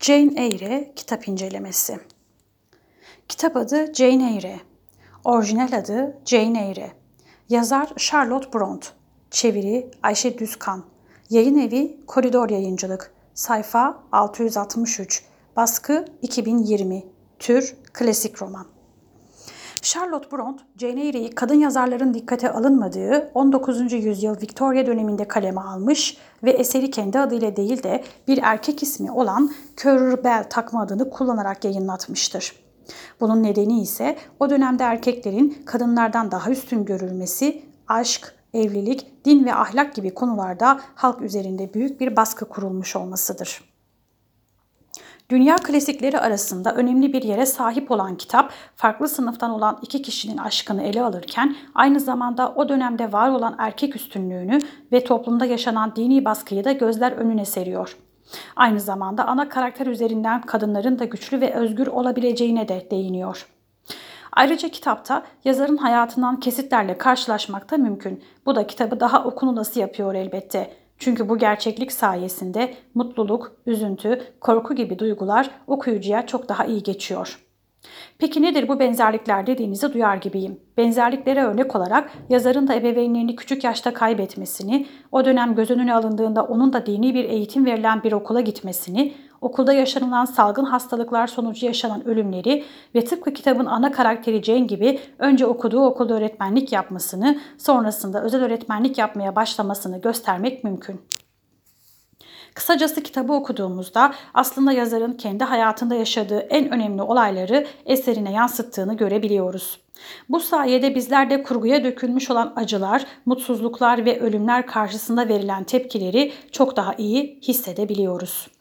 Jane Eyre kitap incelemesi. Kitap adı Jane Eyre. Orijinal adı Jane Eyre. Yazar Charlotte Bront. Çeviri Ayşe Düzkan. Yayın evi Koridor Yayıncılık. Sayfa 663. Baskı 2020. Tür klasik roman. Charlotte Bront, Jane Eyre'yi kadın yazarların dikkate alınmadığı 19. yüzyıl Victoria döneminde kaleme almış ve eseri kendi adıyla değil de bir erkek ismi olan Currer Bell takma adını kullanarak yayınlatmıştır. Bunun nedeni ise o dönemde erkeklerin kadınlardan daha üstün görülmesi, aşk, evlilik, din ve ahlak gibi konularda halk üzerinde büyük bir baskı kurulmuş olmasıdır. Dünya klasikleri arasında önemli bir yere sahip olan kitap, farklı sınıftan olan iki kişinin aşkını ele alırken aynı zamanda o dönemde var olan erkek üstünlüğünü ve toplumda yaşanan dini baskıyı da gözler önüne seriyor. Aynı zamanda ana karakter üzerinden kadınların da güçlü ve özgür olabileceğine de değiniyor. Ayrıca kitapta yazarın hayatından kesitlerle karşılaşmak da mümkün. Bu da kitabı daha okunulası yapıyor elbette. Çünkü bu gerçeklik sayesinde mutluluk, üzüntü, korku gibi duygular okuyucuya çok daha iyi geçiyor. Peki nedir bu benzerlikler dediğinizi duyar gibiyim. Benzerliklere örnek olarak yazarın da ebeveynlerini küçük yaşta kaybetmesini, o dönem göz önüne alındığında onun da dini bir eğitim verilen bir okula gitmesini, okulda yaşanılan salgın hastalıklar sonucu yaşanan ölümleri ve tıpkı kitabın ana karakteri Jane gibi önce okuduğu okulda öğretmenlik yapmasını, sonrasında özel öğretmenlik yapmaya başlamasını göstermek mümkün. Kısacası kitabı okuduğumuzda aslında yazarın kendi hayatında yaşadığı en önemli olayları eserine yansıttığını görebiliyoruz. Bu sayede bizler de kurguya dökülmüş olan acılar, mutsuzluklar ve ölümler karşısında verilen tepkileri çok daha iyi hissedebiliyoruz.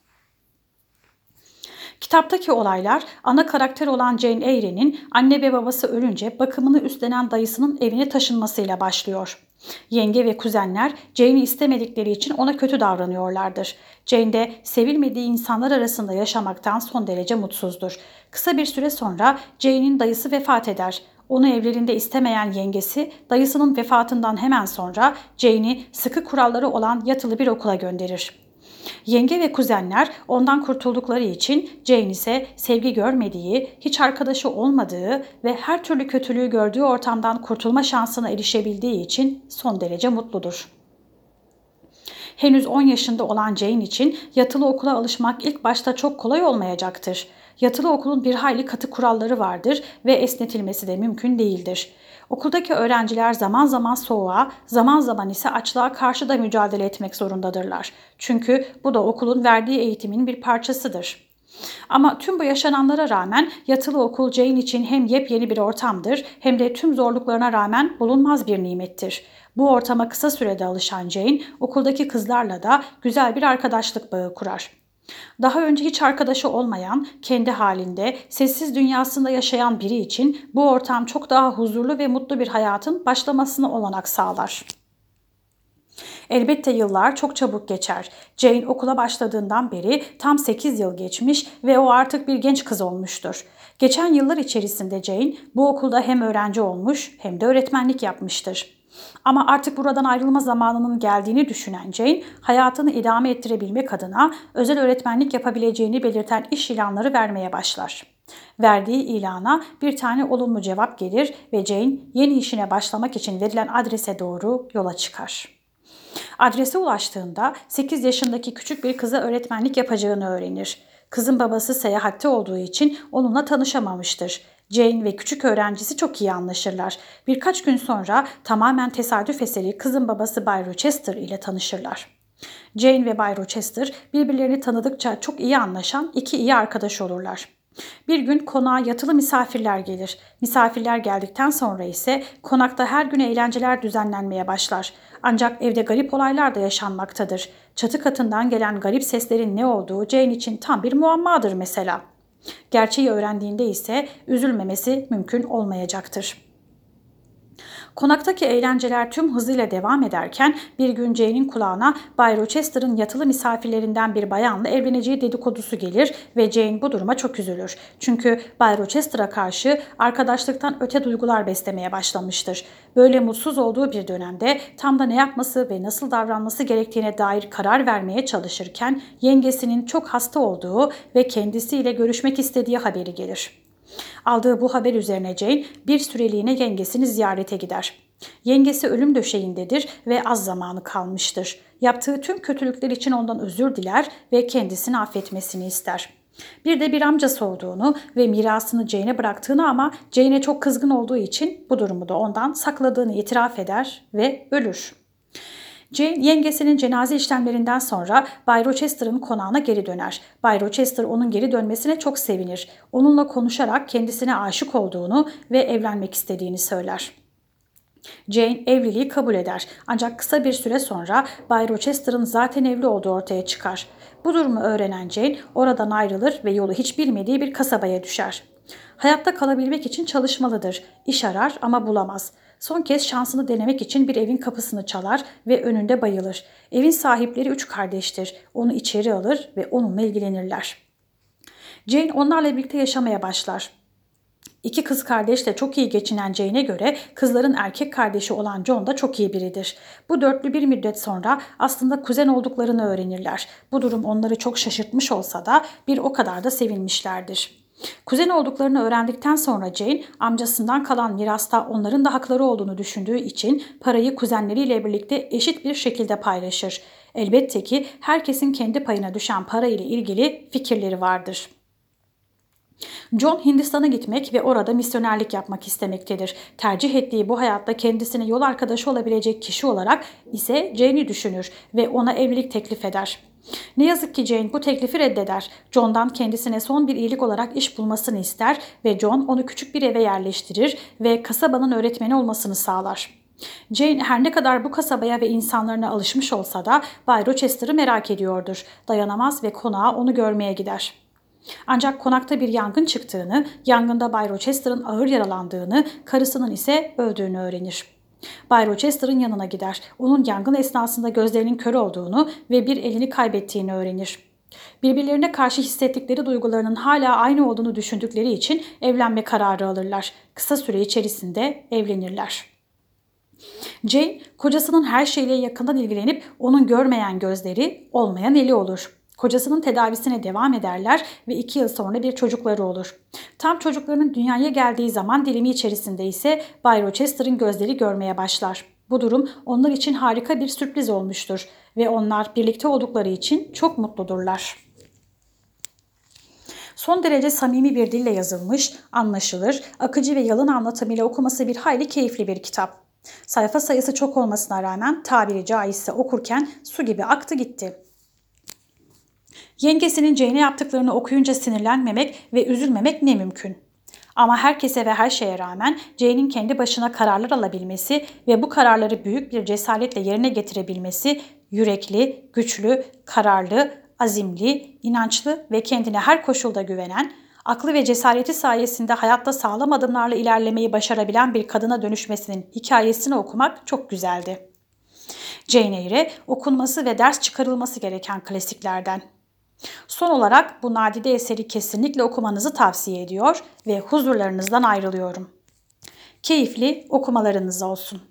Kitaptaki olaylar ana karakter olan Jane Eyre'nin anne ve babası ölünce bakımını üstlenen dayısının evine taşınmasıyla başlıyor. Yenge ve kuzenler Jane'i istemedikleri için ona kötü davranıyorlardır. Jane de sevilmediği insanlar arasında yaşamaktan son derece mutsuzdur. Kısa bir süre sonra Jane'in dayısı vefat eder. Onu evlerinde istemeyen yengesi dayısının vefatından hemen sonra Jane'i sıkı kuralları olan yatılı bir okula gönderir. Yenge ve kuzenler ondan kurtuldukları için Jane ise sevgi görmediği, hiç arkadaşı olmadığı ve her türlü kötülüğü gördüğü ortamdan kurtulma şansına erişebildiği için son derece mutludur. Henüz 10 yaşında olan Jane için yatılı okula alışmak ilk başta çok kolay olmayacaktır. Yatılı okulun bir hayli katı kuralları vardır ve esnetilmesi de mümkün değildir. Okuldaki öğrenciler zaman zaman soğuğa, zaman zaman ise açlığa karşı da mücadele etmek zorundadırlar. Çünkü bu da okulun verdiği eğitimin bir parçasıdır. Ama tüm bu yaşananlara rağmen yatılı okul Jane için hem yepyeni bir ortamdır hem de tüm zorluklarına rağmen bulunmaz bir nimettir. Bu ortama kısa sürede alışan Jane okuldaki kızlarla da güzel bir arkadaşlık bağı kurar. Daha önce hiç arkadaşı olmayan, kendi halinde, sessiz dünyasında yaşayan biri için bu ortam çok daha huzurlu ve mutlu bir hayatın başlamasına olanak sağlar. Elbette yıllar çok çabuk geçer. Jane okula başladığından beri tam 8 yıl geçmiş ve o artık bir genç kız olmuştur. Geçen yıllar içerisinde Jane bu okulda hem öğrenci olmuş hem de öğretmenlik yapmıştır. Ama artık buradan ayrılma zamanının geldiğini düşünen Jane, hayatını idame ettirebilmek adına özel öğretmenlik yapabileceğini belirten iş ilanları vermeye başlar. Verdiği ilana bir tane olumlu cevap gelir ve Jane yeni işine başlamak için verilen adrese doğru yola çıkar. Adrese ulaştığında 8 yaşındaki küçük bir kıza öğretmenlik yapacağını öğrenir. Kızın babası seyahatte olduğu için onunla tanışamamıştır Jane ve küçük öğrencisi çok iyi anlaşırlar. Birkaç gün sonra tamamen tesadüf eseri kızın babası Bay Rochester ile tanışırlar. Jane ve Bay Rochester birbirlerini tanıdıkça çok iyi anlaşan iki iyi arkadaş olurlar. Bir gün konağa yatılı misafirler gelir. Misafirler geldikten sonra ise konakta her gün eğlenceler düzenlenmeye başlar. Ancak evde garip olaylar da yaşanmaktadır. Çatı katından gelen garip seslerin ne olduğu Jane için tam bir muammadır mesela.'' Gerçeği öğrendiğinde ise üzülmemesi mümkün olmayacaktır. Konaktaki eğlenceler tüm hızıyla devam ederken bir gün Jane'in kulağına Bay Rochester'ın yatılı misafirlerinden bir bayanla evleneceği dedikodusu gelir ve Jane bu duruma çok üzülür. Çünkü Bay Rochester'a karşı arkadaşlıktan öte duygular beslemeye başlamıştır. Böyle mutsuz olduğu bir dönemde tam da ne yapması ve nasıl davranması gerektiğine dair karar vermeye çalışırken yengesinin çok hasta olduğu ve kendisiyle görüşmek istediği haberi gelir. Aldığı bu haber üzerine Jane bir süreliğine yengesini ziyarete gider. Yengesi ölüm döşeğindedir ve az zamanı kalmıştır. Yaptığı tüm kötülükler için ondan özür diler ve kendisini affetmesini ister. Bir de bir amcası olduğunu ve mirasını Jane'e bıraktığını ama Jane'e çok kızgın olduğu için bu durumu da ondan sakladığını itiraf eder ve ölür. Jane yengesinin cenaze işlemlerinden sonra Bay Rochester'ın konağına geri döner. Bay Rochester onun geri dönmesine çok sevinir. Onunla konuşarak kendisine aşık olduğunu ve evlenmek istediğini söyler. Jane evliliği kabul eder ancak kısa bir süre sonra Bay Rochester'ın zaten evli olduğu ortaya çıkar. Bu durumu öğrenen Jane oradan ayrılır ve yolu hiç bilmediği bir kasabaya düşer. Hayatta kalabilmek için çalışmalıdır. İş arar ama bulamaz. Son kez şansını denemek için bir evin kapısını çalar ve önünde bayılır. Evin sahipleri üç kardeştir. Onu içeri alır ve onunla ilgilenirler. Jane onlarla birlikte yaşamaya başlar. İki kız kardeşle çok iyi geçinen Jane'e göre kızların erkek kardeşi olan John da çok iyi biridir. Bu dörtlü bir müddet sonra aslında kuzen olduklarını öğrenirler. Bu durum onları çok şaşırtmış olsa da bir o kadar da sevinmişlerdir. Kuzen olduklarını öğrendikten sonra Jane amcasından kalan mirasta onların da hakları olduğunu düşündüğü için parayı kuzenleriyle birlikte eşit bir şekilde paylaşır. Elbette ki herkesin kendi payına düşen para ile ilgili fikirleri vardır. John Hindistan'a gitmek ve orada misyonerlik yapmak istemektedir. Tercih ettiği bu hayatta kendisine yol arkadaşı olabilecek kişi olarak ise Jane'i düşünür ve ona evlilik teklif eder. Ne yazık ki Jane bu teklifi reddeder. John'dan kendisine son bir iyilik olarak iş bulmasını ister ve John onu küçük bir eve yerleştirir ve kasabanın öğretmeni olmasını sağlar. Jane her ne kadar bu kasabaya ve insanlarına alışmış olsa da Bay Rochester'ı merak ediyordur. Dayanamaz ve konağa onu görmeye gider. Ancak konakta bir yangın çıktığını, yangında Bay Rochester'ın ağır yaralandığını, karısının ise öldüğünü öğrenir. Bay Rochester'ın yanına gider. Onun yangın esnasında gözlerinin kör olduğunu ve bir elini kaybettiğini öğrenir. Birbirlerine karşı hissettikleri duygularının hala aynı olduğunu düşündükleri için evlenme kararı alırlar. Kısa süre içerisinde evlenirler. Jane, kocasının her şeyle yakından ilgilenip onun görmeyen gözleri, olmayan eli olur. Kocasının tedavisine devam ederler ve iki yıl sonra bir çocukları olur. Tam çocuklarının dünyaya geldiği zaman dilimi içerisinde ise Bay Rochester'ın gözleri görmeye başlar. Bu durum onlar için harika bir sürpriz olmuştur ve onlar birlikte oldukları için çok mutludurlar. Son derece samimi bir dille yazılmış, anlaşılır, akıcı ve yalın anlatımıyla okuması bir hayli keyifli bir kitap. Sayfa sayısı çok olmasına rağmen tabiri caizse okurken su gibi aktı gitti. Yengesinin Jane'e yaptıklarını okuyunca sinirlenmemek ve üzülmemek ne mümkün. Ama herkese ve her şeye rağmen Jane'in kendi başına kararlar alabilmesi ve bu kararları büyük bir cesaretle yerine getirebilmesi yürekli, güçlü, kararlı, azimli, inançlı ve kendine her koşulda güvenen, aklı ve cesareti sayesinde hayatta sağlam adımlarla ilerlemeyi başarabilen bir kadına dönüşmesinin hikayesini okumak çok güzeldi. Jane Eyre okunması ve ders çıkarılması gereken klasiklerden. Son olarak bu nadide eseri kesinlikle okumanızı tavsiye ediyor ve huzurlarınızdan ayrılıyorum. Keyifli okumalarınız olsun.